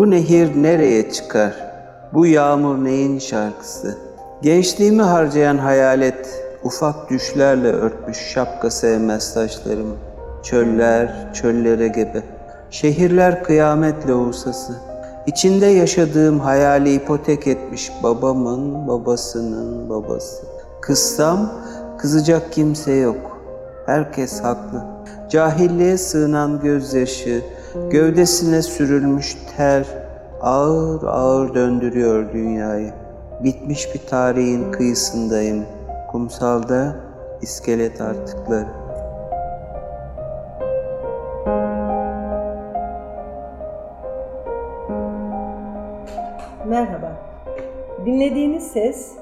Bu nehir nereye çıkar? Bu yağmur neyin şarkısı? Gençliğimi harcayan hayalet ufak düşlerle örtmüş şapka sevmez saçlarımı. Çöller, çöllere gebe. Şehirler kıyametle usası. İçinde yaşadığım hayali ipotek etmiş babamın babasının babası. Kızsam kızacak kimse yok. Herkes haklı. Cahilliğe sığınan gözyaşı, gövdesine sürülmüş ter ağır ağır döndürüyor dünyayı. Bitmiş bir tarihin kıyısındayım. Kumsalda iskelet artıkları. Merhaba. Dinlediğiniz ses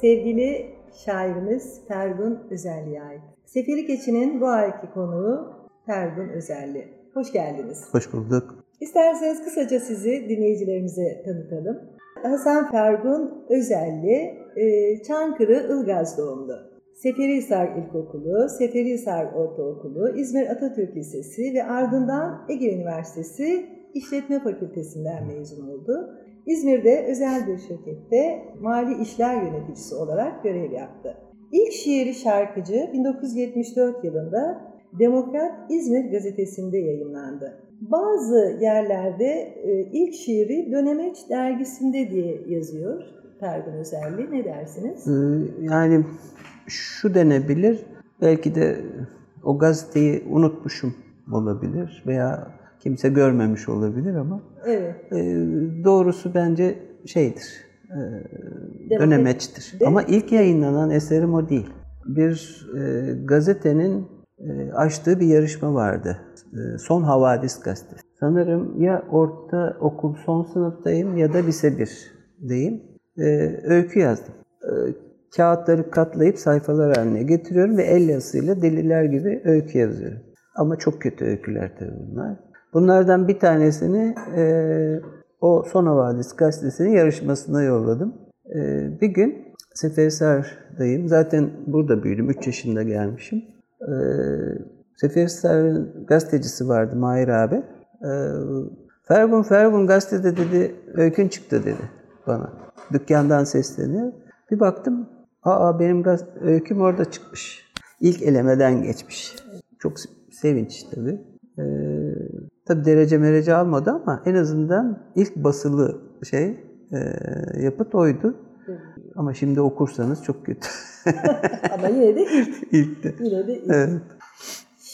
sevgili şairimiz Fergun Özelli'ye ait. Seferi Keçi'nin bu ayki konuğu Fergun Özelli. Hoş geldiniz. Hoş bulduk. İsterseniz kısaca sizi dinleyicilerimize tanıtalım. Hasan Fergun Özelli, e, Çankırı Ilgaz doğumlu. Seferihisar İlkokulu, Seferihisar Ortaokulu, İzmir Atatürk Lisesi ve ardından Ege Üniversitesi İşletme Fakültesinden mezun oldu. İzmir'de özel bir şirkette mali işler yöneticisi olarak görev yaptı. İlk şiiri şarkıcı 1974 yılında Demokrat İzmir gazetesinde yayınlandı. Bazı yerlerde e, ilk şiiri Dönemeç dergisinde diye yazıyor Pergun Özelli. Ne dersiniz? Ee, yani şu denebilir, belki de o gazeteyi unutmuşum olabilir veya kimse görmemiş olabilir ama Evet. e, doğrusu bence şeydir, e, dönemeçtir. Ama ilk yayınlanan eserim o değil. Bir e, gazetenin e, açtığı bir yarışma vardı. E, Son Havadis gazetesi. Sanırım ya orta okul son sınıftayım ya da lise 1'deyim. E, öykü yazdım. E, kağıtları katlayıp sayfalar haline getiriyorum ve el yazısıyla deliler gibi öykü yazıyorum. Ama çok kötü öyküler tabii bunlar. Bunlardan bir tanesini e, o Son Havadis gazetesinin yarışmasına yolladım. E, bir gün Seferihisar'dayım. Zaten burada büyüdüm. 3 yaşında gelmişim. E, Seferihisar'ın gazetecisi vardı Mahir abi. E, Fergun Fergun gazetede dedi öykün çıktı dedi bana. Dükkandan sesleniyor. Bir baktım aa benim gaz öyküm orada çıkmış. İlk elemeden geçmiş. Çok sevinç tabii. Ee, tabii derece merece almadı ama en azından ilk basılı şey e, yapıt oydu. Ama şimdi okursanız çok kötü. Ama yine de ilk. İlkti. Yine de ilk. Evet.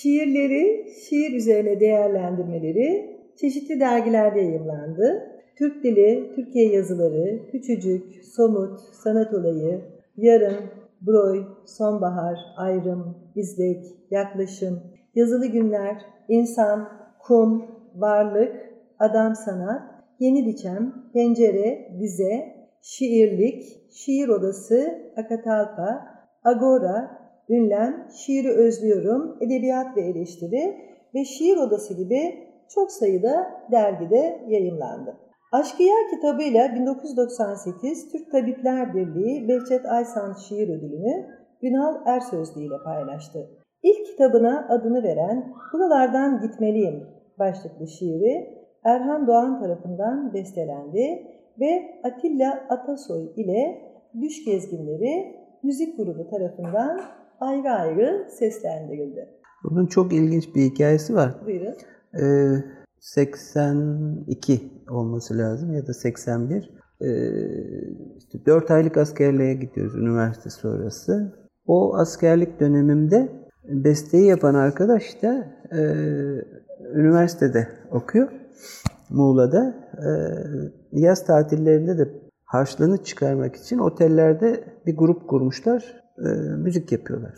Şiirleri, şiir üzerine değerlendirmeleri çeşitli dergilerde yayımlandı. Türk Dili, Türkiye Yazıları, Küçücük, Somut, Sanat Olayı, Yarın, Broy, Sonbahar, Ayrım, İzlek, Yaklaşım, Yazılı Günler, İnsan, Kum, Varlık, Adam Sanat, Yeni Biçem, Pencere, Dize, Şiirlik, Şiir Odası, Akatalpa, Agora, Ünlem, Şiiri Özlüyorum, Edebiyat ve Eleştiri ve Şiir Odası gibi çok sayıda dergide yayımlandı. Aşkıya kitabıyla 1998 Türk Tabipler Birliği Behçet Aysan Şiir Ödülünü Günal Ersözlü ile paylaştı. İlk kitabına adını veren Buralardan Gitmeliyim başlıklı şiiri Erhan Doğan tarafından bestelendi ve Atilla Atasoy ile Düş Gezginleri müzik grubu tarafından ayrı ayrı seslendirildi. Bunun çok ilginç bir hikayesi var. Buyurun. Ee, 82 olması lazım ya da 81. Ee, işte 4 aylık askerliğe gidiyoruz üniversite sonrası. O askerlik dönemimde besteyi yapan arkadaş da e, üniversitede okuyor. Muğla'da. E, yaz tatillerinde de harçlığını çıkarmak için otellerde bir grup kurmuşlar. E, müzik yapıyorlar.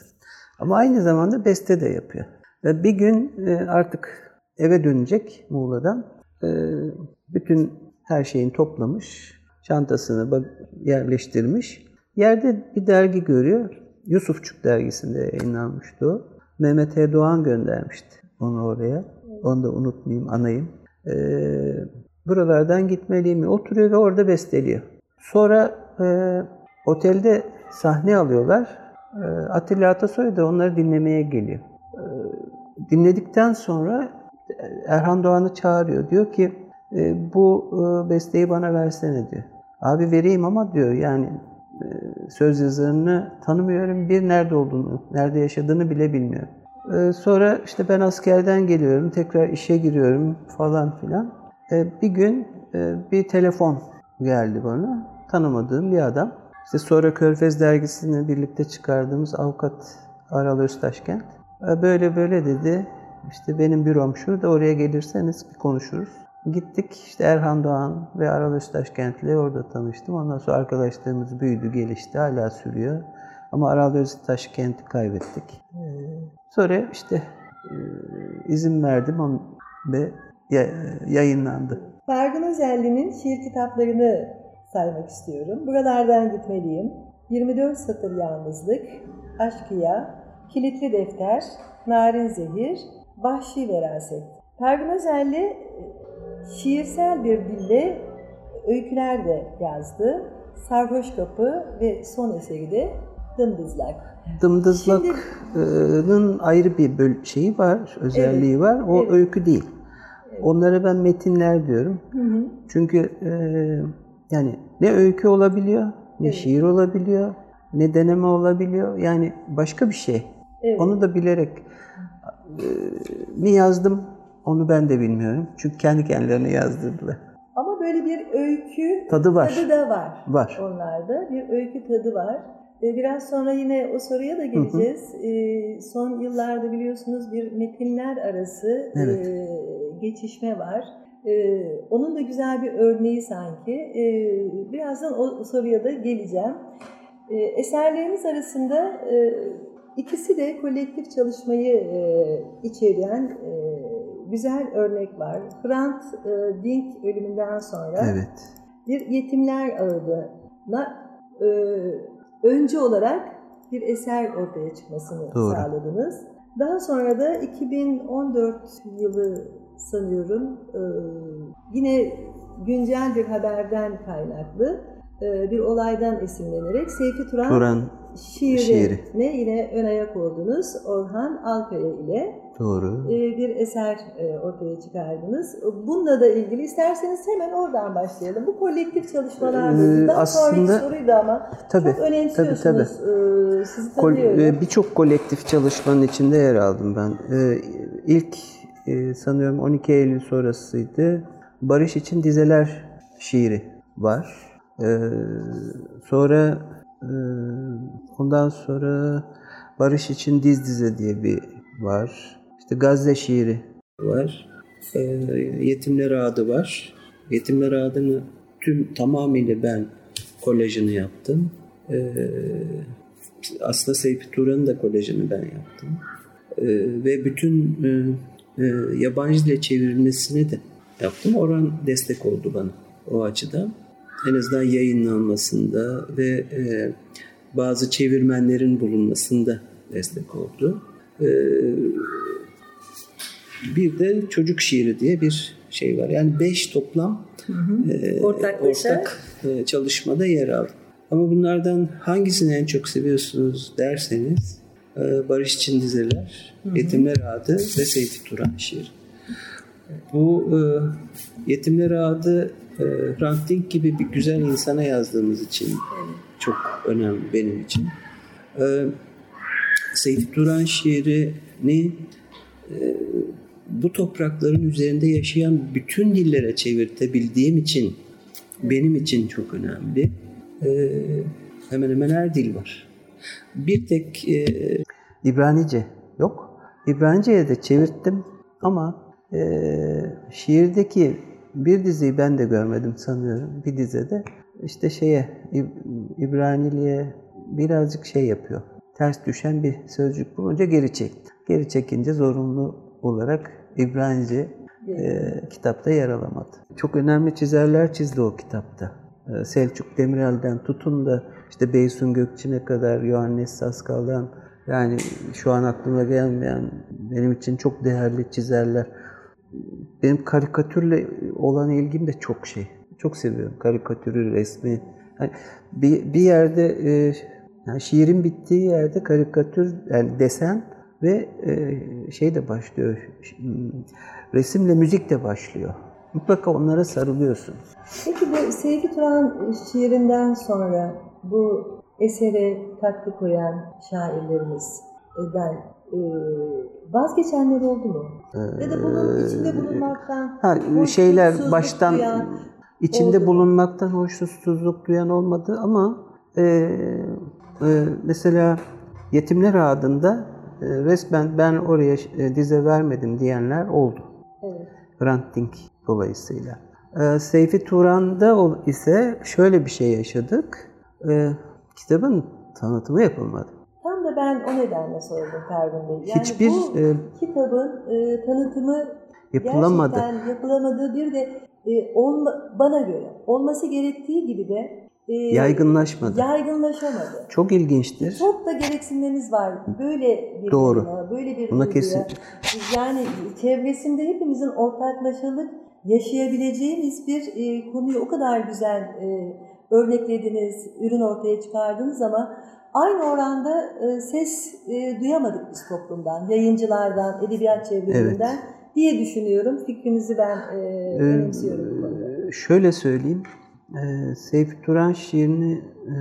Ama aynı zamanda beste de yapıyor. Ve bir gün e, artık eve dönecek Muğla'dan. E, bütün her şeyini toplamış. Çantasını yerleştirmiş. Yerde bir dergi görüyor. Yusufçuk dergisinde yayınlanmıştı o. Mehmet E. Doğan göndermişti onu oraya. Onu da unutmayayım, anayım. Buralardan gitmeliyim. Oturuyor ve orada besteliyor. Sonra e, otelde sahne alıyorlar. E, Atilla Atasoy da onları dinlemeye geliyor. E, dinledikten sonra Erhan Doğan'ı çağırıyor. Diyor ki E, bu e, besteyi bana versene diyor. Abi vereyim ama diyor yani e, söz yazarını tanımıyorum. Bir nerede olduğunu, nerede yaşadığını bile bilmiyorum. E, sonra işte ben askerden geliyorum, tekrar işe giriyorum falan filan. E, bir gün e, bir telefon geldi bana. Tanımadığım bir adam. İşte sonra Körfez dergisini birlikte çıkardığımız avukat Aral Öztaşkent. E, böyle böyle dedi. İşte benim bürom şurada oraya gelirseniz bir konuşuruz. Gittik işte Erhan Doğan ve Aral Öztaşkent ile orada tanıştım. Ondan sonra arkadaşlığımız büyüdü, gelişti, hala sürüyor. Ama Aral Öztaşkent'i kaybettik. Ee, sonra işte e, izin verdim ve yayınlandı. Fergun Özelli'nin şiir kitaplarını saymak istiyorum. Buralardan gitmeliyim. 24 satır yalnızlık, Aşkıya, Kilitli Defter, Narin Zehir, Vahşi Veraset. Fergun Özelli şiirsel bir dille öyküler de yazdı. Sarhoş Kapı ve son eseri de Dımdızlak. Dımdızlak'ın ayrı bir böl- şeyi var, özelliği evet, var. O evet. öykü değil. Evet. Onlara ben metinler diyorum. Hı hı. Çünkü e, yani ne öykü olabiliyor, ne evet. şiir olabiliyor, ne deneme olabiliyor. Yani başka bir şey. Evet. Onu da bilerek e, mi yazdım, onu ben de bilmiyorum. Çünkü kendi kendilerine yazdırdılar. Ama böyle bir öykü tadı var. Tadı da var. Var. Onlarda bir öykü tadı var. Biraz sonra yine o soruya da geleceğiz. Hı hı. Ee, son yıllarda biliyorsunuz bir metinler arası evet. E, geçişme var. Ee, onun da güzel bir örneği sanki. Birazdan o soruya da geleceğim. Eserleriniz arasında e, ikisi de kolektif çalışmayı içeren güzel örnek var. Hrant Dink ölümünden sonra evet. bir yetimler ağıdına önce olarak bir eser ortaya çıkmasını Doğru. sağladınız. Daha sonra da 2014 yılı sanıyorum e, yine güncel bir haberden kaynaklı e, bir olaydan esinlenerek Seyfi Turan, Turan şiiri, şiiri. ne yine ön ayak oldunuz Orhan Alkaya ile Doğru. E, bir eser ortaya çıkardınız. Bununla da ilgili isterseniz hemen oradan başlayalım. Bu kolektif çalışmalar ee, aslında, sonraki soruydu ama tabii, çok önemsiyorsunuz. Tabii, tabii. Ee, sizi tanıyorum. Birçok kolektif çalışmanın içinde yer aldım ben. İlk sanıyorum 12 Eylül sonrasıydı. Barış için dizeler şiiri var. Sonra ondan sonra Barış için diz dize diye bir var. İşte Gazze şiiri var. E, Yetimler Adı var. Yetimler Adı'nı tüm tamamıyla ben kolajını yaptım. E, aslında Seyfi Turan'ın da kolajını ben yaptım. E, ve bütün e, e, yabancı dile çevrilmesini de yaptım. Orhan destek oldu bana o açıdan. En azından yayınlanmasında ve e, bazı çevirmenlerin bulunmasında destek oldu. E, bir de çocuk şiiri diye bir şey var. Yani beş toplam hı hı. E, ortak e, çalışmada yer aldı. Ama bunlardan hangisini en çok seviyorsunuz derseniz Barış için dizeler, hı hı. Yetimler Adı ve Seyfi Turan şiir. Bu e, Yetimler Adı e, Frank Dink gibi bir güzel insana yazdığımız için çok önemli benim için. E, Seyfi Turan şiirini e, bu toprakların üzerinde yaşayan bütün dillere çevirtebildiğim için benim için çok önemli. Ee, hemen hemen her dil var. Bir tek e, İbranice yok. İbranice'ye de çevirttim ama e, şiirdeki bir diziyi ben de görmedim sanıyorum bir dizede. İşte şeye İbraniliğe birazcık şey yapıyor. Ters düşen bir sözcük bulunca geri çekti. Geri çekince zorunlu olarak İbranice e, kitapta yer alamadı. Çok önemli çizerler çizdi o kitapta. E, Selçuk Demirel'den tutun da işte Beysun Gökçin'e kadar, Yohannes Saskal'dan yani şu an aklıma gelmeyen benim için çok değerli çizerler. Benim karikatürle olan ilgim de çok şey. Çok seviyorum karikatürü, resmi. Yani bir, bir yerde e, yani şiirin bittiği yerde karikatür, yani desen ve e, şey de başlıyor, resimle müzik de başlıyor. Mutlaka onlara sarılıyorsun. Peki bu Seyfi Turan şiirinden sonra bu esere katkı koyan şairlerimizden e, vazgeçenler oldu mu? Ya da bunun içinde bulunmaktan Ha, şeyler baştan duyan içinde oldu bulunmaktan hoşnutsuzluk duyan olmadı ama e, e, mesela Yetimler adında e, resmen ben oraya e, dize vermedim diyenler oldu. Evet. Hrant Dink dolayısıyla. E, Seyfi Turan'da ise şöyle bir şey yaşadık. E, kitabın tanıtımı yapılmadı. Tam da ben o nedenle sordum Fergun Bey. Yani Hiçbir bu e, kitabın e, tanıtımı yapılamadı. gerçekten yapılamadığı bir de e, olma, bana göre olması gerektiği gibi de e, Yaygınlaşmadı. yaygınlaşamadı. Çok ilginçtir. Çok da gereksinmeniz var. Böyle bir Doğru. duruma, böyle bir Buna kesin. Yani çevresinde hepimizin ortaklaşalık yaşayabileceğimiz bir e, konuyu o kadar güzel e, örneklediniz, ürün ortaya çıkardınız ama aynı oranda e, ses e, duyamadık biz toplumdan, yayıncılardan, edebiyat çevrelerinden diye düşünüyorum. Fikrinizi ben e, Ee, önemsiyorum konuda. Şöyle söyleyeyim. Ee, Seyfi Turan şiirini e,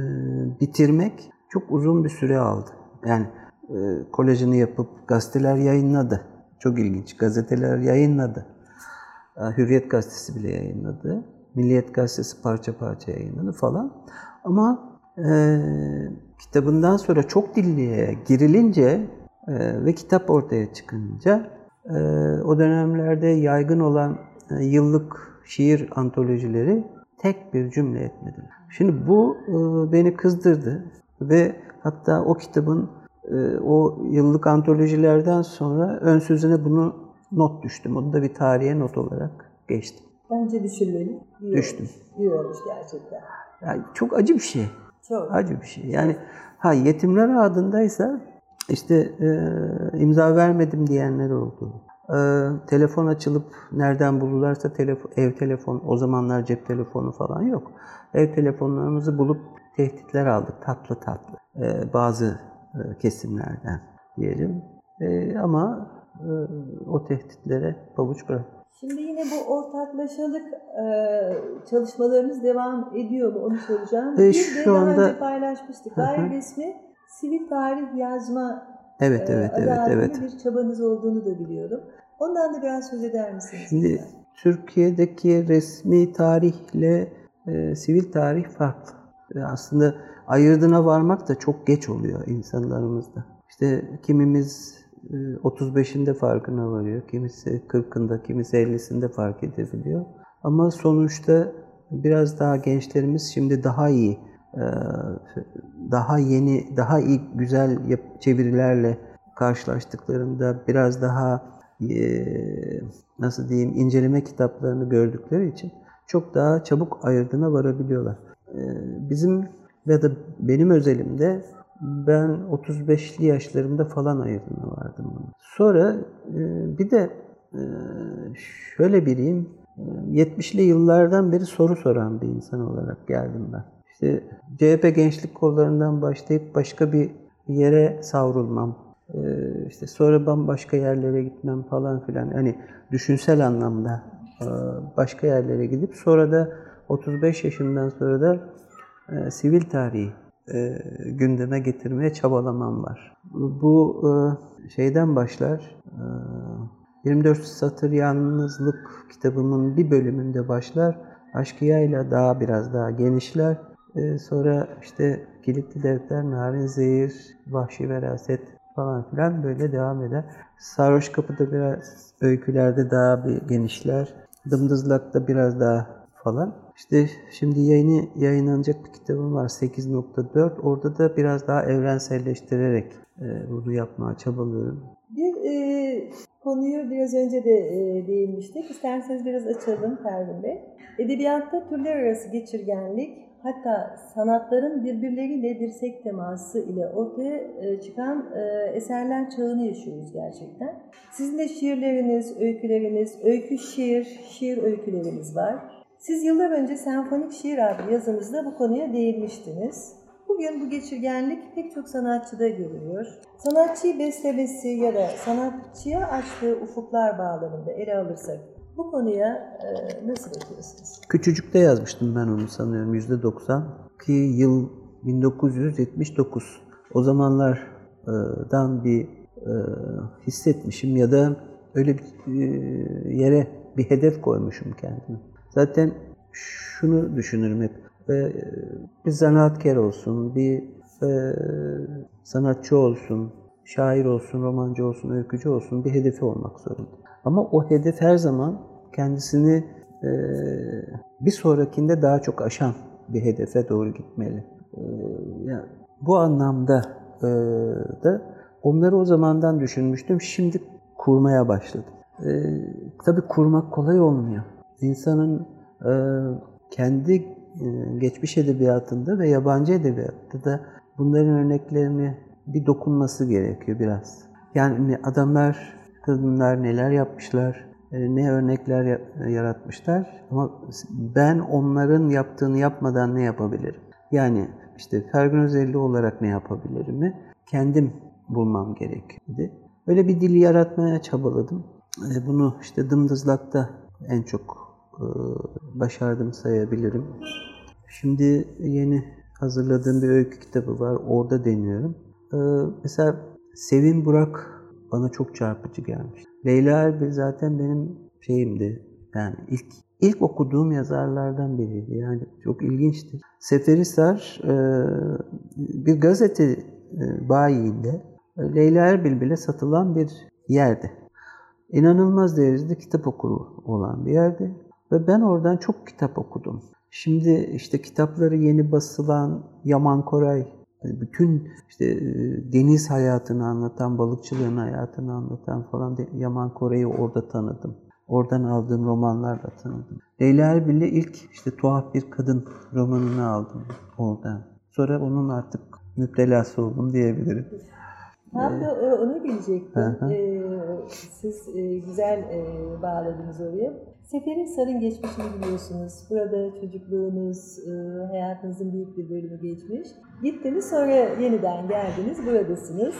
bitirmek çok uzun bir süre aldı. Yani e, kolajını yapıp gazeteler yayınladı. Çok ilginç. Gazeteler yayınladı. Ee, Hürriyet gazetesi bile yayınladı. Milliyet gazetesi parça parça yayınladı falan. Ama e, kitabından sonra çok dilliye girilince e, ve kitap ortaya çıkınca e, o dönemlerde yaygın olan e, yıllık şiir antolojileri tek bir cümle etmediler. Şimdi bu e, beni kızdırdı ve hatta o kitabın e, o yıllık antolojilerden sonra ön sözüne bunu not düştüm. Onu da bir tarihe not olarak geçtim. Bence düşünmeli. İyi Düştüm. olmuş. İyi olmuş gerçekten. Yani çok acı bir şey. Çok. Acı bir şey. Yani ha yetimler adındaysa işte e, imza vermedim diyenler oldu. E, telefon açılıp nereden bulurlarsa telefon, ev telefon, o zamanlar cep telefonu falan yok. Ev telefonlarımızı bulup tehditler aldık tatlı tatlı. E, bazı e, kesimlerden diyelim. E, ama o tehditlere pabuç bırak. Şimdi yine bu ortaklaşalık e, çalışmalarınız devam ediyor mu onu soracağım. E, Bir de şu daha anda- önce paylaşmıştık. Gayri resmi sivil tarih yazma Evet, e, evet, evet, evet. bir çabanız olduğunu da biliyorum. Ondan da biraz söz eder misiniz? Şimdi lütfen? Türkiye'deki resmi tarihle e, sivil tarih farklı. E, aslında ayırdına varmak da çok geç oluyor insanlarımızda. İşte kimimiz 35'inde farkına varıyor, kimisi 40'ında, kimisi 50'sinde fark edebiliyor. Ama sonuçta biraz daha gençlerimiz şimdi daha iyi, e, daha yeni, daha iyi güzel çevirilerle karşılaştıklarında biraz daha e, nasıl diyeyim inceleme kitaplarını gördükleri için çok daha çabuk ayırdına varabiliyorlar. E, Bizim ya da benim özelimde ben 35'li yaşlarımda falan ayırdına vardım. buna. Sonra e, bir de e, şöyle biriyim. e, 70'li yıllardan beri soru soran bir insan olarak geldim ben. İşte CHP gençlik kollarından başlayıp başka bir yere savrulmam. İşte sonra bambaşka yerlere gitmem falan filan. Hani düşünsel anlamda e, başka yerlere gidip sonra da 35 yaşından sonra da e, sivil tarihi e, gündeme getirmeye çabalamam var. Bu e, şeyden başlar. e, 24 Satır Yalnızlık kitabımın bir bölümünde başlar. Aşkıya'yla daha biraz daha genişler. E, sonra işte Kilitli Defter, Narin Zehir, Vahşi Veraset falan filan böyle devam eder. Sarhoş Kapı'da biraz öykülerde daha bir genişler. Dımdızlak'ta biraz daha falan. İşte şimdi yayını yayınlanacak bir kitabım var 8.4. Orada da biraz daha evrenselleştirerek e, bunu yapmaya çabalıyorum. Bir e, konuyu biraz önce de e, değinmiştik. İsterseniz biraz açalım Pervin Bey. Edebiyatta türler arası geçirgenlik, hatta sanatların birbirleriyle dirsek teması ile ortaya e, çıkan e, eserler çağını yaşıyoruz gerçekten. Sizin de şiirleriniz, öyküleriniz, öykü şiir, şiir öyküleriniz var. Siz yıllar önce Senfonik Şiir adlı yazınızda bu konuya değinmiştiniz. Bugün bu geçirgenlik pek çok sanatçıda görülüyor. Sanatçıyı beslemesi ya da sanatçıya açtığı ufuklar bağlamında ele alırsak Bu konuya e, nasıl bakıyorsunuz? Küçücükte yazmıştım ben onu sanıyorum %90 ki yıl 1979. O zamanlardan bir e, hissetmişim ya da öyle bir e, yere bir hedef koymuşum kendime. Zaten şunu düşünürüm hep. e, Bir zanaatkar olsun, bir e, sanatçı olsun, şair olsun, romancı olsun, öykücü olsun bir hedefi olmak zorunda. Ama o hedef her zaman kendisini e, bir sonrakinde daha çok aşan bir hedefe doğru gitmeli. Yani bu anlamda da onları o zamandan düşünmüştüm. Şimdi kurmaya başladım. E, tabii kurmak kolay olmuyor. İnsanın e, kendi e, geçmiş edebiyatında ve yabancı edebiyatta da bunların örneklerini bir dokunması gerekiyor biraz. Yani adamlar, kadınlar neler yapmışlar, e, ne örnekler ya- yaratmışlar ama ben onların yaptığını yapmadan ne yapabilirim? Yani işte Fergun Özelli olarak ne yapabilirimi kendim bulmam gerekiyordu. Öyle bir dil yaratmaya çabaladım. E, Bunu işte Dımdızlak'ta en çok e, başardım sayabilirim. Şimdi yeni hazırladığım bir öykü kitabı var. Orada deniyorum. Ee, mesela Sevin Burak bana çok çarpıcı gelmiş. Leyla Erbil zaten benim şeyimdi. Yani ilk ilk okuduğum yazarlardan biriydi. Yani çok ilginçti. Seferihisar e, bir gazete e, bayiinde e, Leyla Erbil bile satılan bir yerdi. İnanılmaz derecede kitap okuru olan bir yerdi. Ve ben oradan çok kitap okudum. Şimdi işte kitapları yeni basılan Yaman Koray, hani bütün işte e, deniz hayatını anlatan, balıkçılığın hayatını anlatan falan Yaman Koray'ı orada tanıdım. Oradan aldığım romanlarla tanıdım. Leyla Erbil'le ilk işte tuhaf bir kadın romanını aldım oradan. Sonra onun artık müptelası oldum diyebilirim. Tam da o- onu diyecektim. Hı hı. Ee, siz e, güzel e, bağladınız oraya. Seferihisar'ın geçmişini biliyorsunuz. Burada çocukluğunuz, e, hayatınızın büyük bir bölümü geçmiş. Gittiniz sonra yeniden geldiniz, buradasınız.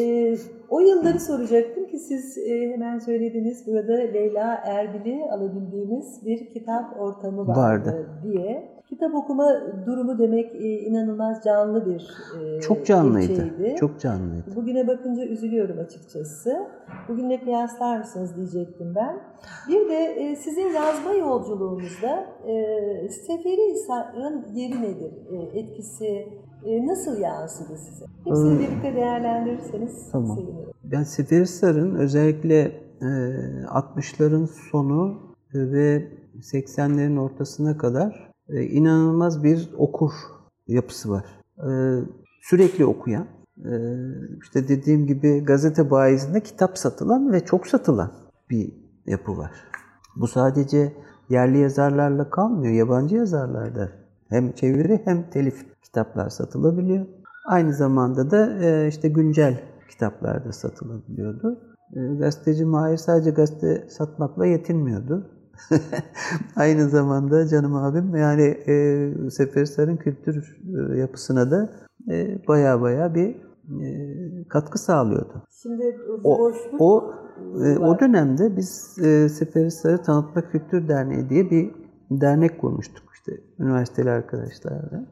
E, o yılları soracaktım ki siz e, hemen söylediniz burada Leyla Erbil'i alabildiğiniz bir kitap ortamı vardı, Vardı. diye. Kitap okuma durumu demek e, inanılmaz canlı bir e, Çok canlıydı. ilçeydi. Çok canlıydı. Bugüne bakınca üzülüyorum açıkçası. Bugünle kıyaslar mısınız diyecektim ben. Bir de e, sizin yazma yolculuğunuzda e, Seferihisar'ın yeri nedir? Etkisi nasıl yansıdı size? Hepsini Ee, birlikte değerlendirirseniz tamam. sevinirim. Ben Seferihisar'ın özellikle e, 60'ların sonu ve 80'lerin ortasına kadar e, inanılmaz bir okur yapısı var. E, sürekli okuyan, e, işte dediğim gibi gazete bayisinde kitap satılan ve çok satılan bir yapı var. Bu sadece yerli yazarlarla kalmıyor, yabancı yazarlarda hem çeviri hem telif kitaplar satılabiliyor. Aynı zamanda da e, işte güncel kitaplar da satılabiliyordu. Gazeteci Mahir sadece gazete satmakla yetinmiyordu. Aynı zamanda canım abim yani e, Seferihisar'ın kültür e, yapısına da e, baya baya bir e, katkı sağlıyordu. Şimdi O, boşluk o, e, o dönemde biz e, Seferihisar'ı Tanıtma Kültür Derneği diye bir dernek kurmuştuk işte üniversiteli arkadaşlarla.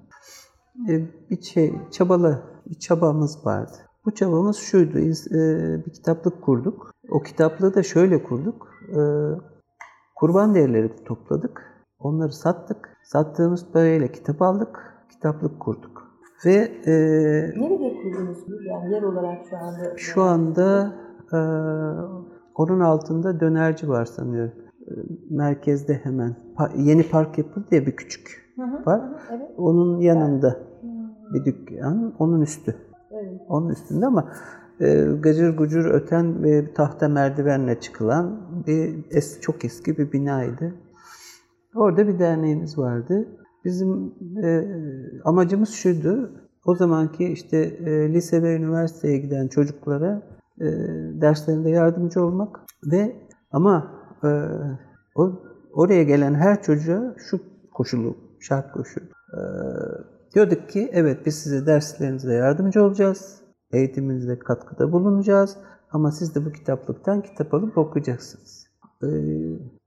E, bir şey çabala bir çabamız vardı. Bu çabamız şuydu. e, bir kitaplık kurduk. O kitaplığı da şöyle kurduk. E, kurban derileri topladık. Onları sattık. Sattığımız parayla kitap aldık. Kitaplık kurduk. Ve e, Nerede kurdunuz? Yani yer olarak şu anda. şu anda e, onun altında dönerci var sanıyorum. E, merkezde hemen. Pa- yeni park yapıldı ya bir küçük Hı hı, var. hı Evet. Onun yanında Hı, bir dükkan, onun üstü. evet. Onun üstünde ama gacır gucur öten ve tahta merdivenle çıkılan bir es, çok eski bir binaydı. Orada bir derneğimiz vardı. Bizim e, amacımız şuydu. O zamanki işte e, lise ve üniversiteye giden çocuklara e, derslerinde yardımcı olmak ve ama e, o oraya gelen her çocuğa şu koşulu, şart koşu. E, diyorduk ki evet biz size derslerinizde yardımcı olacağız. Eğitiminizde katkıda bulunacağız. Ama siz de bu kitaplıktan kitap alıp okuyacaksınız. E,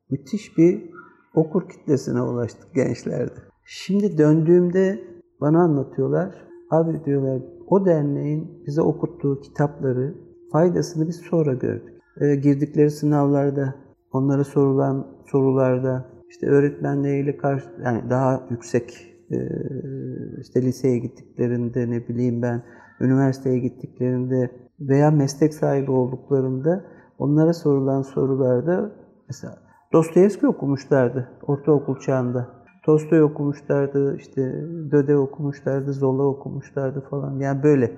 müthiş bir okur kitlesine ulaştık gençlerde. Şimdi döndüğümde bana anlatıyorlar. Abi diyorlar o derneğin bize okuttuğu kitapları faydasını biz sonra gördük. E, girdikleri sınavlarda, onlara sorulan sorularda, işte öğretmenleriyle karşı, yani daha yüksek e, işte liseye gittiklerinde ne bileyim ben, üniversiteye gittiklerinde veya meslek sahibi olduklarında onlara sorulan sorularda mesela Dostoyevski okumuşlardı ortaokul çağında. Tolstoy okumuşlardı, işte Döde okumuşlardı, Zola okumuşlardı falan. Yani böyle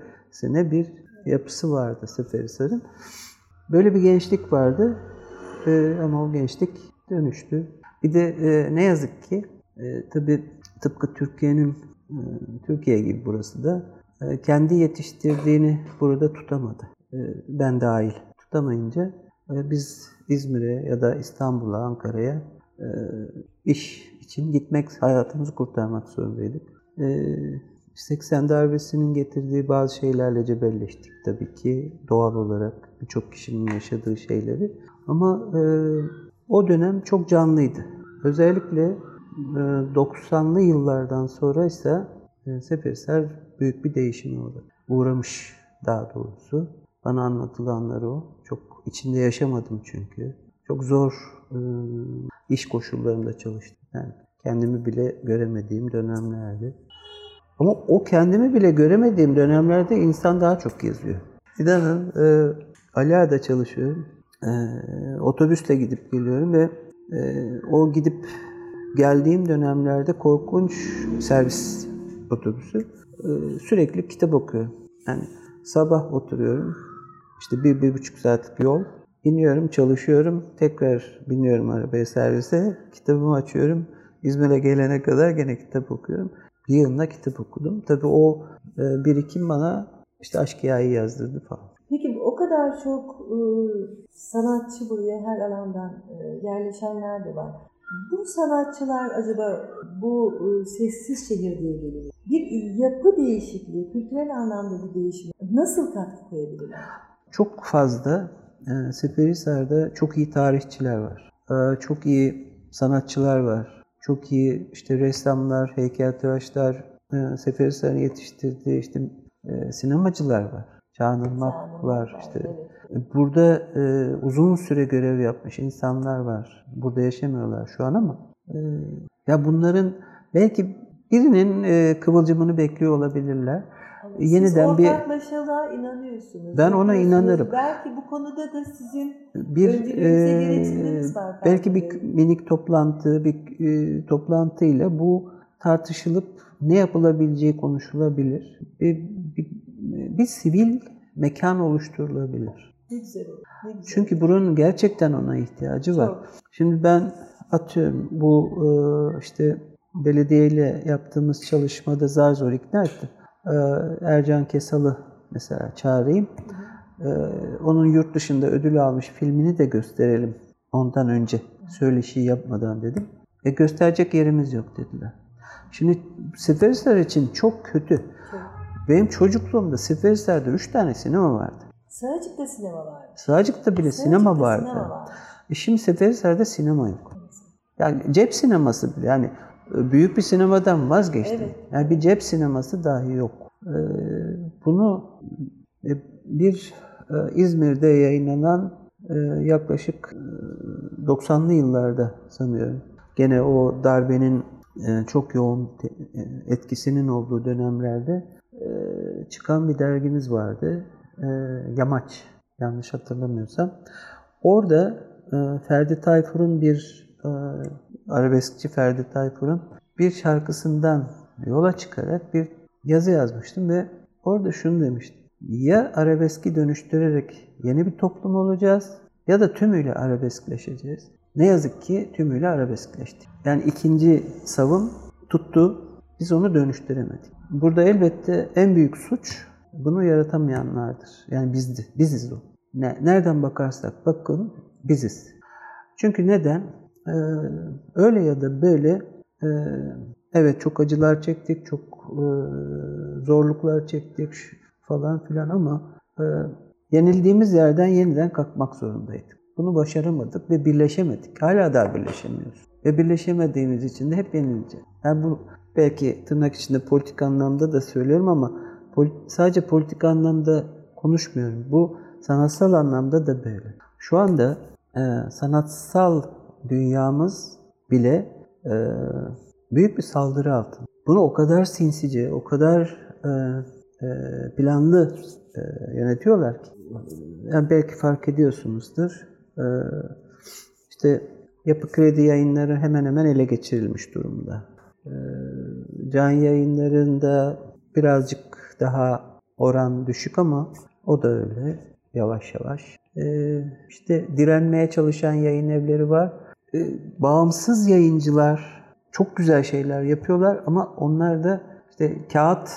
ne bir yapısı vardı Seferihisar'ın. Böyle bir gençlik vardı ee, ama o gençlik dönüştü. Bir de e, ne yazık ki e, tabii tıpkı Türkiye'nin e, Türkiye gibi burası da kendi yetiştirdiğini burada tutamadı. E, ben dahil tutamayınca e, biz İzmir'e ya da İstanbul'a, Ankara'ya e, iş için gitmek, hayatımızı kurtarmak zorundaydık. E, 80 darbesinin getirdiği bazı şeylerle cebelleştik tabii ki doğal olarak birçok kişinin yaşadığı şeyleri. Ama e, o dönem çok canlıydı. Özellikle e, 90'lı yıllardan sonra ise e, Seferisar büyük bir değişime uğradı. Uğramış daha doğrusu. Bana anlatılanları o. Çok içinde yaşamadım çünkü. Çok zor e, iş koşullarında çalıştım. Yani kendimi bile göremediğim dönemlerdi. Ama o kendimi bile göremediğim dönemlerde insan daha çok yazıyor. İnanın e, Ali Ağa'da çalışıyorum. E, otobüsle gidip geliyorum ve e, o gidip geldiğim dönemlerde korkunç servis otobüsü e, sürekli kitap okuyorum. Yani sabah oturuyorum, işte bir, bir buçuk saatlik yol. İniyorum, çalışıyorum, tekrar biniyorum arabaya servise, kitabımı açıyorum. İzmir'e gelene kadar gene kitap okuyorum. Bir yılına kitap okudum. Tabii o e, birikim bana işte aşk hikayeyi yazdırdı falan. Peki o kadar çok e, sanatçı buraya her alandan e, yerleşenler de var. Bu sanatçılar acaba bu e, sessiz şehir diye geliyor. Bir yapı değişikliği, kültürel anlamda bir değişim nasıl katkı koyabilirler? Çok fazla e, Seferihisar'da çok iyi tarihçiler var. E, çok iyi sanatçılar var. Çok iyi işte ressamlar, heykeltıraşlar, e, Seferihisar'ın yetiştirdiği işte e, sinemacılar var. Çağan Irmak var işte. Evet. Burada e, uzun süre görev yapmış insanlar var. Burada yaşamıyorlar şu an ama e, ya bunların belki birinin e, kıvılcımını bekliyor olabilirler. Siz Yeniden bir ortaklaşalığa inanıyorsunuz. Ben ona inanırım. Belki bu konuda da sizin bir e, var. belki bir minik toplantı, bir e, toplantıyla bu tartışılıp ne yapılabileceği konuşulabilir. Bir, bir, bir sivil mekan oluşturulabilir. Ne güzel olur. Ne güzel Çünkü buranın gerçekten ona ihtiyacı var. Çok. Şimdi ben atıyorum bu e, işte belediyeyle yaptığımız çalışmada zar zor ikna ettim. E, Ercan Kesal'ı mesela çağırayım. E, onun yurt dışında ödül almış filmini de gösterelim ondan önce. Söyleşiyi yapmadan dedim. E gösterecek yerimiz yok dediler. Şimdi Seferihisar için çok kötü. Benim çocukluğumda Seferihisar'da 3 tane sinema vardı. Sığacık'ta sinema var. Sığacık'ta bile sinema Sığacık'ta vardı. Sinema var. E şimdi Seferihisar'da sinema yok. Yani cep sineması bile yani e, büyük bir sinemadan vazgeçtim. Evet. Yani bir cep sineması dahi yok. Ee, bunu e, bir e, İzmir'de yayınlanan e, yaklaşık e, 90'lı yıllarda sanıyorum. Gene o darbenin e, çok yoğun e, etkisinin olduğu dönemlerde e, çıkan bir dergimiz vardı. E, Yamaç yanlış hatırlamıyorsam. Orada e, Ferdi Tayfur'un bir e, arabeskçi Ferdi Tayfur'un bir şarkısından yola çıkarak bir yazı yazmıştım ve orada şunu demiştim. Ya arabeski dönüştürerek yeni bir toplum olacağız ya da tümüyle arabeskleşeceğiz. Ne yazık ki tümüyle arabeskleştik. Yani ikinci savım tuttu, biz onu dönüştüremedik. Burada elbette en büyük suç bunu yaratamayanlardır. Yani bizdi, biziz o. Ne, nereden bakarsak bakın biziz. Çünkü neden? Ee, öyle ya da böyle e, evet çok acılar çektik, çok e, zorluklar çektik falan filan ama e, yenildiğimiz yerden yeniden kalkmak zorundaydık. Bunu başaramadık ve birleşemedik. Hala daha birleşemiyoruz. Ve birleşemediğimiz için de hep yenileceğiz. Yani bu belki tırnak içinde politik anlamda da söylüyorum ama sadece politik anlamda konuşmuyorum. Bu sanatsal anlamda da böyle. Şu anda e, sanatsal dünyamız bile e, büyük bir saldırı altında. Bunu o kadar sinsice, o kadar e, e, planlı e, yönetiyorlar ki. Yani belki fark ediyorsunuzdur. E, işte yapı kredi yayınları hemen hemen ele geçirilmiş durumda. E, can yayınlarında birazcık daha oran düşük ama o da öyle yavaş yavaş. E, işte direnmeye çalışan yayın evleri var. E, bağımsız yayıncılar çok güzel şeyler yapıyorlar ama onlar da işte kağıt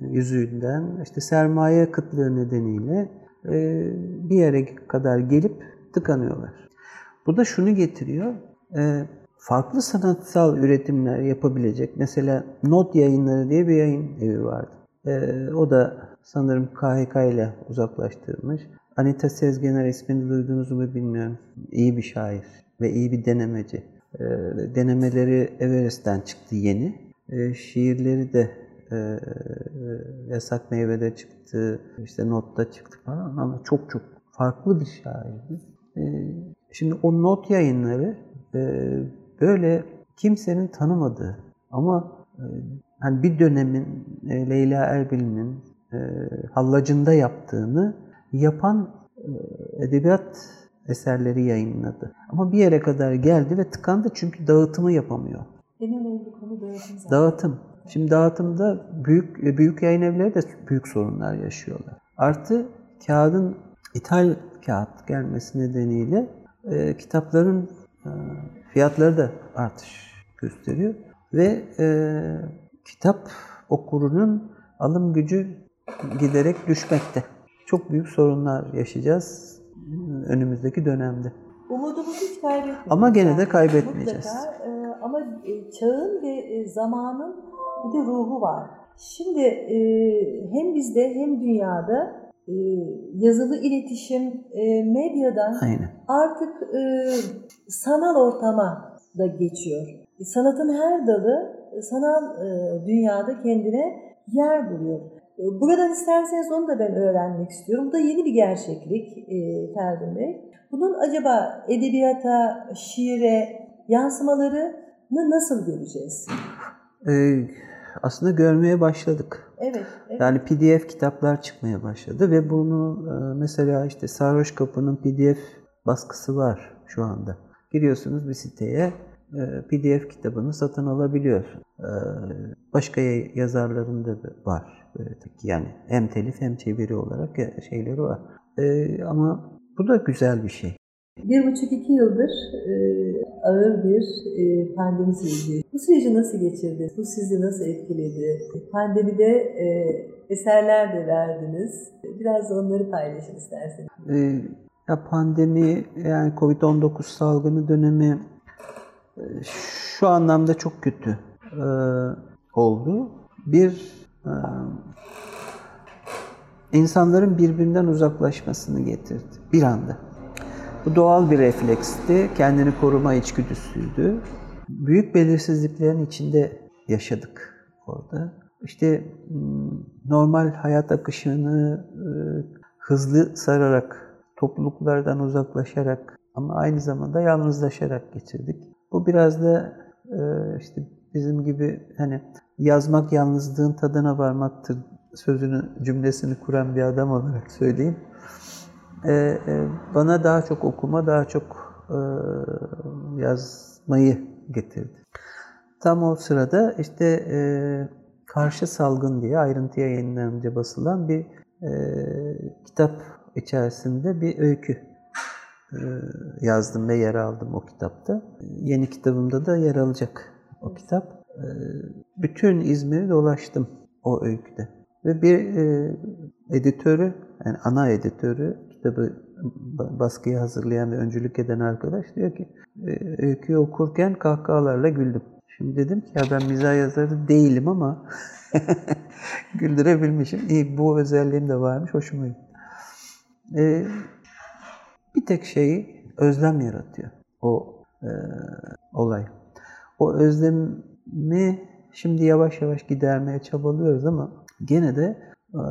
yüzünden, işte sermaye kıtlığı nedeniyle e, bir yere kadar gelip tıkanıyorlar. Bu da şunu getiriyor, e, farklı sanatsal üretimler yapabilecek, mesela Not Yayınları diye bir yayın evi vardı. E, o da sanırım KHK ile uzaklaştırılmış. Anita Sezgener ismini duydunuz mu bilmiyorum. İyi bir şair ve iyi bir denemeci. E, denemeleri Everest'ten çıktı yeni. E, şiirleri de e, Yasak Meyve'de çıktı, işte Not'ta çıktı falan ama çok çok farklı bir şairdi. E, şimdi o Not yayınları e, böyle kimsenin tanımadığı ama e, hani bir dönemin e, Leyla Erbil'in e, hallacında yaptığını yapan e, edebiyat eserleri yayınladı. Ama bir yere kadar geldi ve tıkandı çünkü dağıtımı yapamıyor. En önemli konu dağıtım zaten. Dağıtım. Şimdi dağıtımda büyük büyük yayın evleri de büyük sorunlar yaşıyorlar. Artı kağıdın ithal kağıt gelmesi nedeniyle e, kitapların e, fiyatları da artış gösteriyor ve e, kitap okurunun alım gücü giderek düşmekte. Çok büyük sorunlar yaşayacağız önümüzdeki dönemde. Umudumuzu hiç kaybetmeyelim. Ama gene de kaybetmeyeceğiz. Mutlaka, e, ama e, çağın ve e, zamanın bir de ruhu var. Şimdi e, hem bizde hem dünyada e, yazılı iletişim e, medyadan Aynen. artık e, sanal ortama da geçiyor. Sanatın her dalı sanal e, dünyada kendine yer buluyor. E, Buradan isterseniz onu da ben öğrenmek istiyorum. Bu da yeni bir gerçeklik e, Ferdi Bey. Bunun acaba edebiyata, şiire yansımalarını nasıl göreceğiz? Ee, aslında görmeye başladık. Evet, evet. Yani PDF kitaplar çıkmaya başladı ve bunu mesela işte Sarhoş Kapı'nın PDF baskısı var şu anda. Giriyorsunuz bir siteye PDF kitabını satın alabiliyorsun. E, Başka ya- yazarların da var. Yani hem telif hem çeviri olarak şeyleri var. E, Ama bu da güzel bir şey. Bir buçuk iki yıldır e, ağır bir e, pandemi süreci. Bu süreci nasıl geçirdi? Bu sizi nasıl etkiledi? Pandemide e, eserler de verdiniz. Biraz da onları paylaşın isterseniz. Ee, ya pandemi yani Covid-19 salgını dönemi e, şu anlamda çok kötü e, oldu. Bir e, insanların birbirinden uzaklaşmasını getirdi bir anda. Bu doğal bir refleksti, kendini koruma içgüdüsüydü. Büyük belirsizliklerin içinde yaşadık orada. İşte m, normal hayat akışını e, hızlı sararak, topluluklardan uzaklaşarak ama aynı zamanda yalnızlaşarak geçirdik. Bu biraz da e, işte bizim gibi hani yazmak yalnızlığın tadına varmaktır sözünü cümlesini kuran bir adam olarak söyleyeyim. E, e, bana daha çok okuma, daha çok yazmayı getirdi. Tam o sırada işte e, Karşı Salgın diye ayrıntı yayınlarınca basılan bir e, kitap içerisinde bir öykü yazdım ve yer aldım o kitapta. Yeni kitabımda da yer alacak o kitap. E, bütün İzmir'i dolaştım o öyküde. Ve bir e, editörü, yani ana editörü, kitabı ba- baskıya hazırlayan ve öncülük eden arkadaş diyor ki e, öyküyü okurken kahkahalarla güldüm. Şimdi dedim ki ya ben mizah yazarı değilim ama güldürebilmişim. İyi bu özelliğim de varmış, hoşuma gitti. E, bir tek şeyi özlem yaratıyor o e, olay. O özlemi şimdi yavaş yavaş gidermeye çabalıyoruz ama gene de e,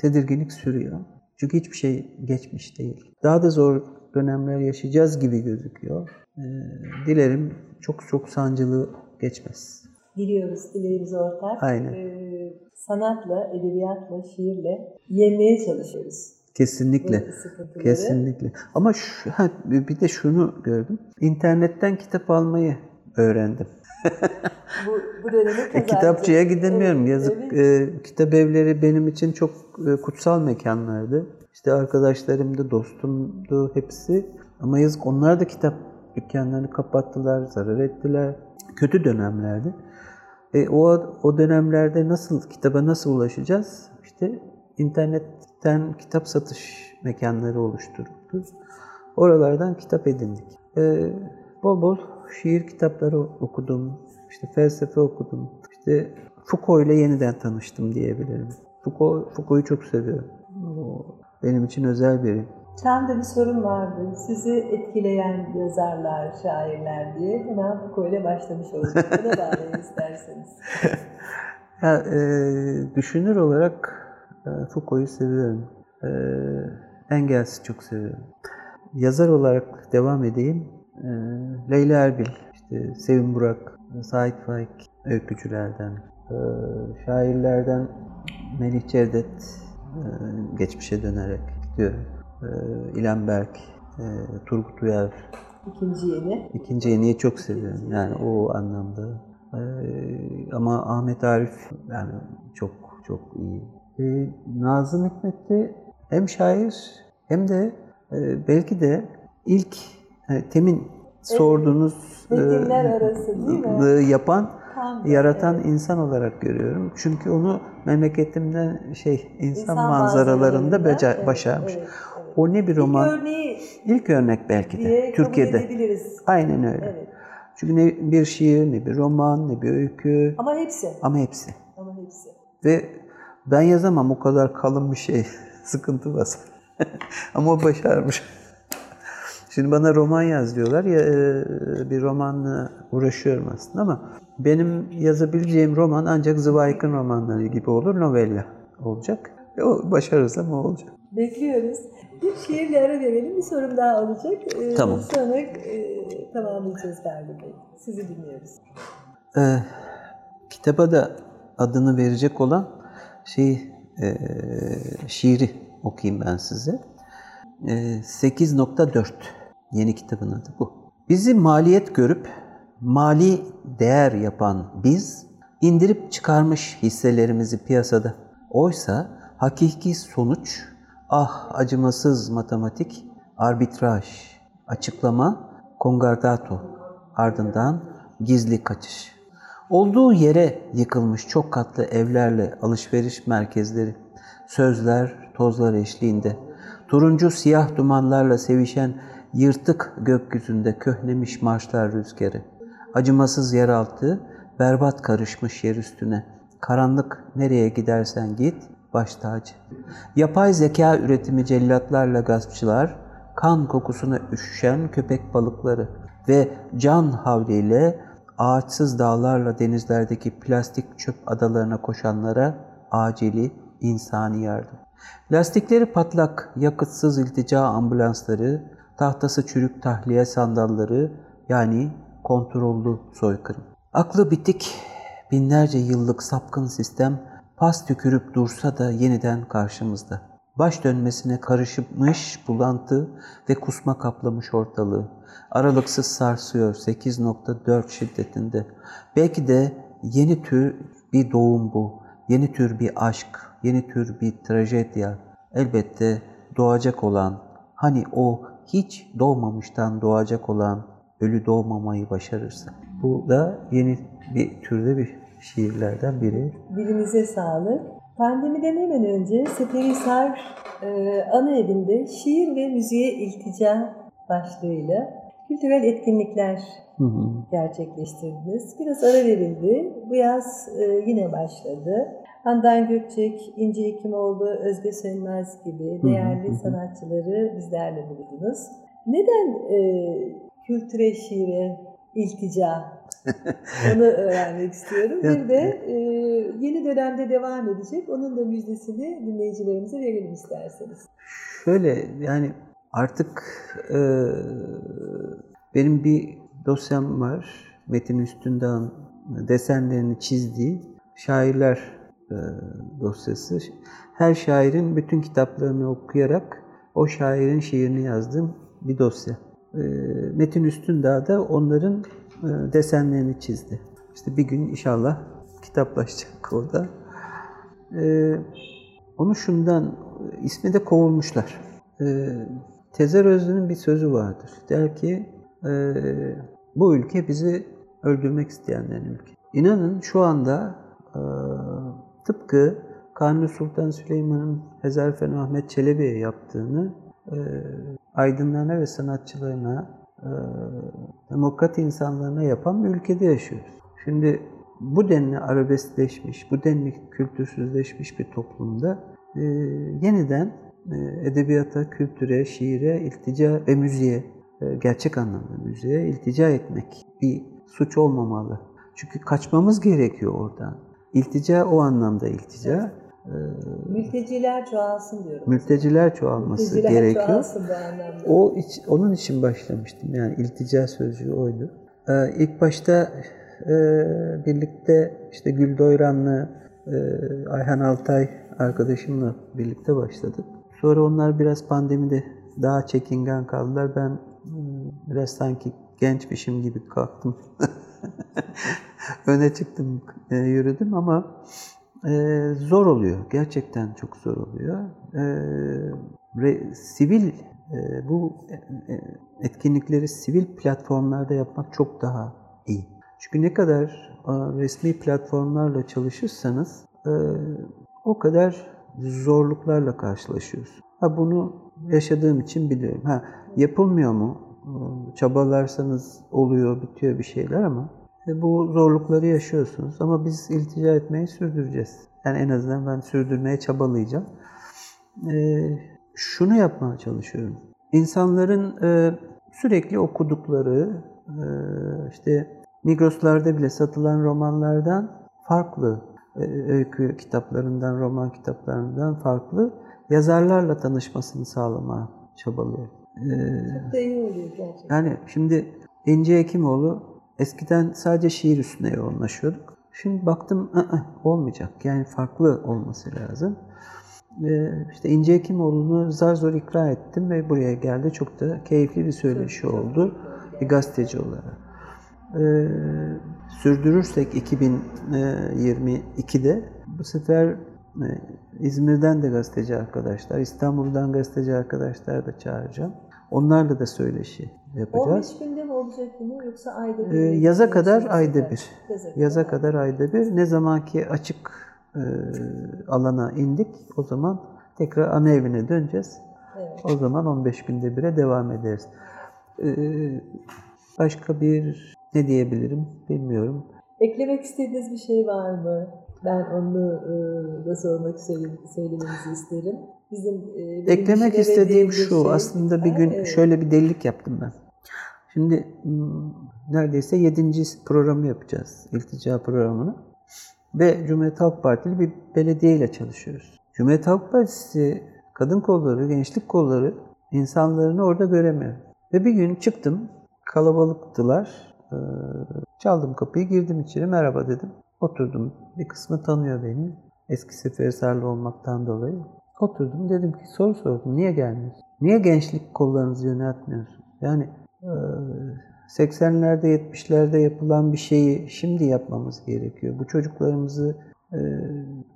tedirginlik sürüyor. Çünkü hiçbir şey geçmiş değil. Daha da zor dönemler yaşayacağız gibi gözüküyor. E, dilerim çok çok sancılı geçmez. Diliyoruz, dileğimiz ortak. Aynen. Ee, sanatla, edebiyatla, şiirle yenmeye çalışıyoruz. Kesinlikle. Kesinlikle. Ama şu, ha, bir de şunu gördüm. İnternetten kitap almayı öğrendim. Bu, bu dönemi E, kitapçıya gidemiyorum. Evet, Yazık. evet. e, kitap evleri benim için çok e, kutsal mekanlardı. İşte arkadaşlarımdı, dostumdu hepsi. Ama yazık onlar da kitap dükkanlarını kapattılar, zarar ettiler. Kötü dönemlerdi. E, o o dönemlerde nasıl kitaba nasıl ulaşacağız? İşte internetten kitap satış mekanları oluşturuldu. Oralardan kitap edindik. E, bol bol şiir kitapları okudum. İşte felsefe okudum. İşte Foucault ile yeniden tanıştım diyebilirim. Foucault, Foucault'u çok seviyorum. O benim için özel biri. Çam'da bir sorun vardı. Sizi etkileyen yazarlar, şairler diye hemen Foucault ile başlamış olduk. Buna bağlayın isterseniz. Ya, e, düşünür olarak Foucault'u seviyorum. E, Engels'i çok seviyorum. Yazar olarak devam edeyim. E, Leyla Erbil, işte Sevim Burak, Sait Faik öykücülerden, şairlerden Melih Cevdet, geçmişe dönerek gidiyorum. İlhan Berk, Turgut Uyar, İkinci yeni. İkinci yeniyi çok seviyorum yani o anlamda. Ee, ama Ahmet Arif yani çok çok iyi. Ee, Nazım Hikmet de hem şair hem de e, belki de ilk e, temin sorduğunuz e, Metinler arası değil mi? lığı yapan, Tam yaratan evet. insan olarak görüyorum. Çünkü onu memleketimden şey insan, İnsan manzaralarında beca- evet, başarmış. evet, evet. O ne bir roman? İlk örneği İlk örnek belki de Türkiye'de. Aynen öyle. Evet. Çünkü ne bir şiir, ne bir roman, ne bir öykü Ama hepsi. ama hepsi. Ama hepsi. Ve ben yazamam o kadar kalın bir şey. Sıkıntı var. ama o başarmış. Şimdi bana roman yaz diyorlar ya e, bir romanla uğraşıyorum aslında ama benim yazabileceğim roman ancak Zweig'in romanları gibi olur, novella olacak. E, o başarırsam o olacak. Bekliyoruz. Bir şiirle ara verelim. Bir sorum daha olacak. Ee, Tamam. Sonra e, tamamlayacağız Bey. Sizi dinliyoruz. Ee, kitaba da adını verecek olan şey e, şiiri okuyayım ben size. E, 8.4 yeni kitabın adı bu. Bizi maliyet görüp mali değer yapan biz indirip çıkarmış hisselerimizi piyasada. Oysa hakiki sonuç ah acımasız matematik arbitraj açıklama kongardato ardından gizli kaçış. Olduğu yere yıkılmış çok katlı evlerle alışveriş merkezleri, sözler, tozlar eşliğinde, turuncu siyah dumanlarla sevişen yırtık gökyüzünde köhnemiş marşlar rüzgarı, acımasız yeraltı, berbat karışmış yer üstüne, karanlık nereye gidersen git, baş tacı. Yapay zeka üretimi cellatlarla gaspçılar, kan kokusuna üşüşen köpek balıkları ve can havliyle ağaçsız dağlarla denizlerdeki plastik çöp adalarına koşanlara acili insani yardım. Lastikleri patlak, yakıtsız iltica ambulansları, tahtası çürük tahliye sandalları yani kontrollü soykırım. Aklı bitik binlerce yıllık sapkın sistem pas tükürüp dursa da yeniden karşımızda. Baş dönmesine karışmış bulantı ve kusma kaplamış ortalığı. Aralıksız sarsıyor 8.4 şiddetinde. Belki de yeni tür bir doğum bu. Yeni tür bir aşk, yeni tür bir trajedya. Elbette doğacak olan, hani o hiç doğmamıştan doğacak olan ölü doğmamayı başarırsa. Bu da yeni bir türde bir şiirlerden biri. Dilinize sağlık. Pandemiden hemen önce Seferihisar e, ana evinde şiir ve müziğe iltica başlığıyla kültürel etkinlikler Hı hı. gerçekleştirdiniz. Biraz ara verildi. Bu yaz e, yine başladı. Handan Gökçek, İnci Hekimoğlu, Özge Sönmez gibi değerli hı hı. sanatçıları bizlerle buldunuz. Neden e, kültüre, şiire, iltica? Onu öğrenmek istiyorum. Bir de e, yeni dönemde devam edecek. Onun da müjdesini dinleyicilerimize verelim isterseniz. Şöyle yani artık e, benim bir dosyam var. Metin Üstündağ'ın desenlerini çizdiği şairler e, dosyası. Her şairin bütün kitaplarını okuyarak o şairin şiirini yazdığım bir dosya. E, Metin Üstündağ da onların desenlerini çizdi. İşte bir gün inşallah kitaplaşacak o da. E, onu şundan, ismi de kovulmuşlar. E, Tezer Özlü'nün bir sözü vardır. Der ki, e, bu ülke bizi öldürmek isteyenlerin ülke. İnanın şu anda e, tıpkı Kanuni Sultan Süleyman'ın Hezarfen Ahmet Çelebi'ye yaptığını e, aydınlarına ve sanatçılarına, e, demokrat insanlarına yapan bir ülkede yaşıyoruz. Şimdi bu denli arabeskleşmiş, bu denli kültürsüzleşmiş bir toplumda e, yeniden e, edebiyata, kültüre, şiire, iltica ve müziğe, e, gerçek anlamda müziğe iltica etmek bir suç olmamalı. Çünkü kaçmamız gerekiyor oradan. İltica o anlamda iltica. E, Mülteciler çoğalsın diyorum. mülteciler çoğalması Mülteciler gerekiyor. çoğalsın bu anlamda. O iç- onun için başlamıştım. Yani iltica sözcüğü oydu. Ee, ilk başta e, birlikte işte Gül Doyran'la e, Ayhan Altay arkadaşımla birlikte başladık. Sonra onlar biraz pandemide daha çekingen kaldılar. Ben hmm, biraz sanki gençmişim gibi kalktım. Öne çıktım, e, yürüdüm ama e, zor oluyor. Gerçekten çok zor oluyor. E, re- sivil e, bu e, etkinlikleri sivil platformlarda yapmak çok daha iyi. Çünkü ne kadar e, resmi platformlarla çalışırsanız e, o kadar zorluklarla karşılaşıyorsunuz. Ha bunu yaşadığım için biliyorum. Ha yapılmıyor mu? E, Çabalarsanız oluyor, bitiyor bir şeyler ama e, bu zorlukları yaşıyorsunuz. Ama biz iltica etmeyi sürdüreceğiz. Yani en azından ben sürdürmeye çabalayacağım. E, şunu yapmaya çalışıyorum. İnsanların e, sürekli okudukları, e, işte Migros'larda bile satılan romanlardan farklı, e, öykü kitaplarından, roman kitaplarından farklı yazarlarla tanışmasını sağlamaya çabalıyorum. E, Çok da iyi oluyor gerçekten. yani şimdi İnce Hekimoğlu eskiden sadece şiir üstüne yoğunlaşıyorduk. Şimdi baktım "ı-ı, olmayacak. Yani farklı olması lazım. Ee, işte İnce Hekimoğlu'nu zar zor ikna ettim ve buraya geldi. Çok da keyifli bir söyleşi oldu bir gazeteci olarak. Ee, sürdürürsek 2022'de bu sefer e, İzmir'den de gazeteci arkadaşlar, İstanbul'dan gazeteci arkadaşlar da çağıracağım. Onlarla da söyleşi yapacağız. 15 günde mi olacak yine yoksa ayda bir? Ee, yaza kadar ayda bir. Yaza Yaza kadar ayda bir. Ne zamanki açık e, alana indik o zaman tekrar ana evine döneceğiz. Evet. O zaman 15 günde bire devam ederiz. Ee, başka bir ne diyebilirim bilmiyorum. Eklemek istediğiniz bir şey var mı? Ben onu e, da sormak söyle- söylemenizi isterim. Bizim e, Eklemek istediğim şu, şey- aslında bir gün evet. şöyle bir delilik yaptım ben. Şimdi neredeyse 7. programı yapacağız, iltica programını. Ve Cumhuriyet Halk Partili bir belediye ile çalışıyoruz. Cumhuriyet Halk Partisi kadın kolları, gençlik kolları insanlarını orada göremiyor. Ve bir gün çıktım, kalabalıktılar. Ee, çaldım kapıyı, girdim içeri, merhaba dedim. Oturdum, bir kısmı tanıyor beni. Eski Seferihisarlı olmaktan dolayı. Oturdum dedim ki soru sordum. Niye gelmiyorsun? Niye gençlik kollarınızı yöneltmiyorsunuz? Yani e, 80'lerde 70'lerde yapılan bir şeyi şimdi yapmamız gerekiyor. Bu çocuklarımızı e,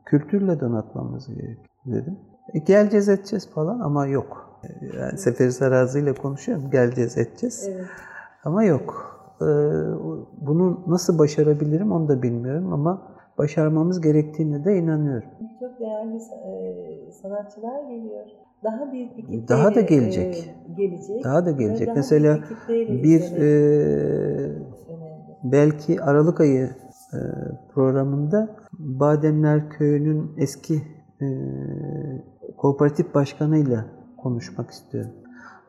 kültürle donatmamız gerekiyor dedim. E, geleceğiz edeceğiz falan ama yok. E, Yani Seferihisar ağzıyla konuşuyorum. Geleceğiz edeceğiz. Evet. Ama yok. Ee, bunu nasıl başarabilirim onu da bilmiyorum ama başarmamız gerektiğine de inanıyorum. Çok değerli e, sanatçılar geliyor. Daha büyük bir kitleyle Daha da gelecek. e, gelecek. Daha da gelecek. daha Mesela bir e, belki Aralık ayı e, programında Bademler Köyü'nün eski e, kooperatif başkanıyla konuşmak istiyorum.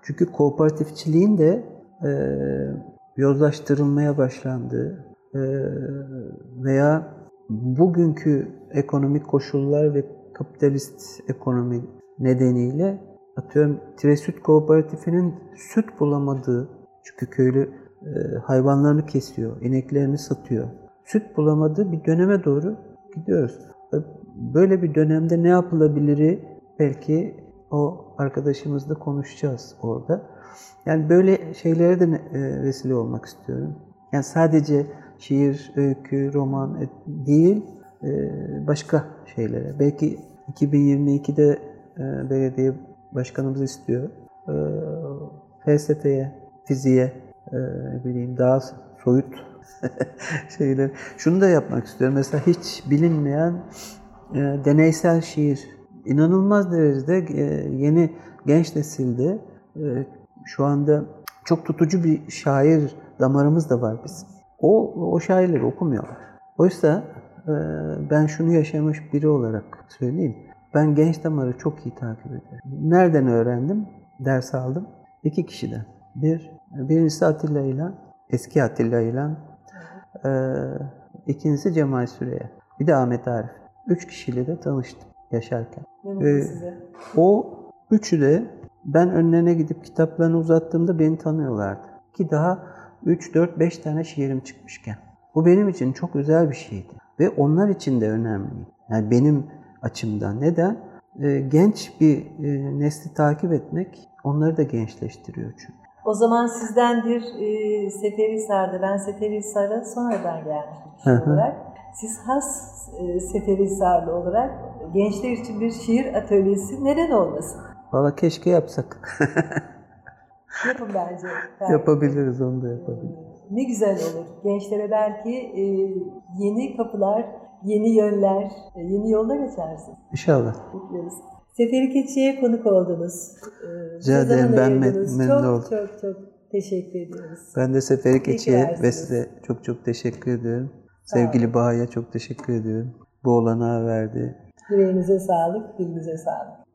Çünkü kooperatifçiliğin de e, yozlaştırılmaya başlandığı e, veya bugünkü ekonomik koşullar ve kapitalist ekonomi nedeniyle atıyorum Tresüt Kooperatifinin süt bulamadığı çünkü köylü e, hayvanlarını kesiyor, ineklerini satıyor. Süt bulamadığı bir döneme doğru gidiyoruz. E, Böyle bir dönemde ne yapılabiliri belki o arkadaşımızla konuşacağız orada. Yani böyle şeylere de e, vesile olmak istiyorum. Yani sadece şiir, öykü, roman değil, e, başka şeylere. Belki 2022'de e, belediye başkanımız istiyor. E, felsefeye, fiziğe, bileyim daha soyut şeyler. Şunu da yapmak istiyorum. Mesela hiç bilinmeyen deneysel şiir. İnanılmaz derecede yeni genç nesilde şu anda çok tutucu bir şair damarımız da var bizim. O, o şairleri okumuyorlar. Oysa e, ben şunu yaşamış biri olarak söyleyeyim. Ben genç damarı çok iyi takip ederim. Nereden öğrendim? Ders aldım. İki kişiden. Bir, birincisi Atilla ile, eski Atilla ile, e, ikincisi Cemal Süreya. Bir de Ahmet Arif. Üç kişiyle de tanıştım yaşarken. Ee. O üçü de ben önlerine gidip kitaplarını uzattığımda beni tanıyorlardı. Ki daha 3, 4, 5 tane şiirim çıkmışken. Bu benim için çok özel bir şeydi. Ve onlar için de önemli. Yani benim açımdan. Neden? Ee, genç bir e, nesli takip etmek onları da gençleştiriyor çünkü. O zaman sizden bir e, Seferihisar'da, ben Seferihisar'a sonradan gelmiştim kişi olarak. Siz has e, Seferihisarlı olarak gençler için bir şiir atölyesi neden olmasın? Valla keşke yapsak. Yapın bence. Ferdi. Yapabiliriz, onu da yapabiliriz. Ne güzel olur. Gençlere belki e, yeni kapılar, yeni yönler, e, yeni yollar açarsınız. İnşallah. Bekliyoruz. Seferi Keçi'ye konuk oldunuz. E, Rica ederim. Ben ayırdınız. memnun çok, oldum. Çok çok teşekkür ediyoruz. Ben de Seferi Keçi'ye ve size çok çok teşekkür ediyorum. Sağ. Sevgili Baha'ya çok teşekkür ediyorum. Bu olanağı verdi. Yüreğinize sağlık, dilinize sağlık.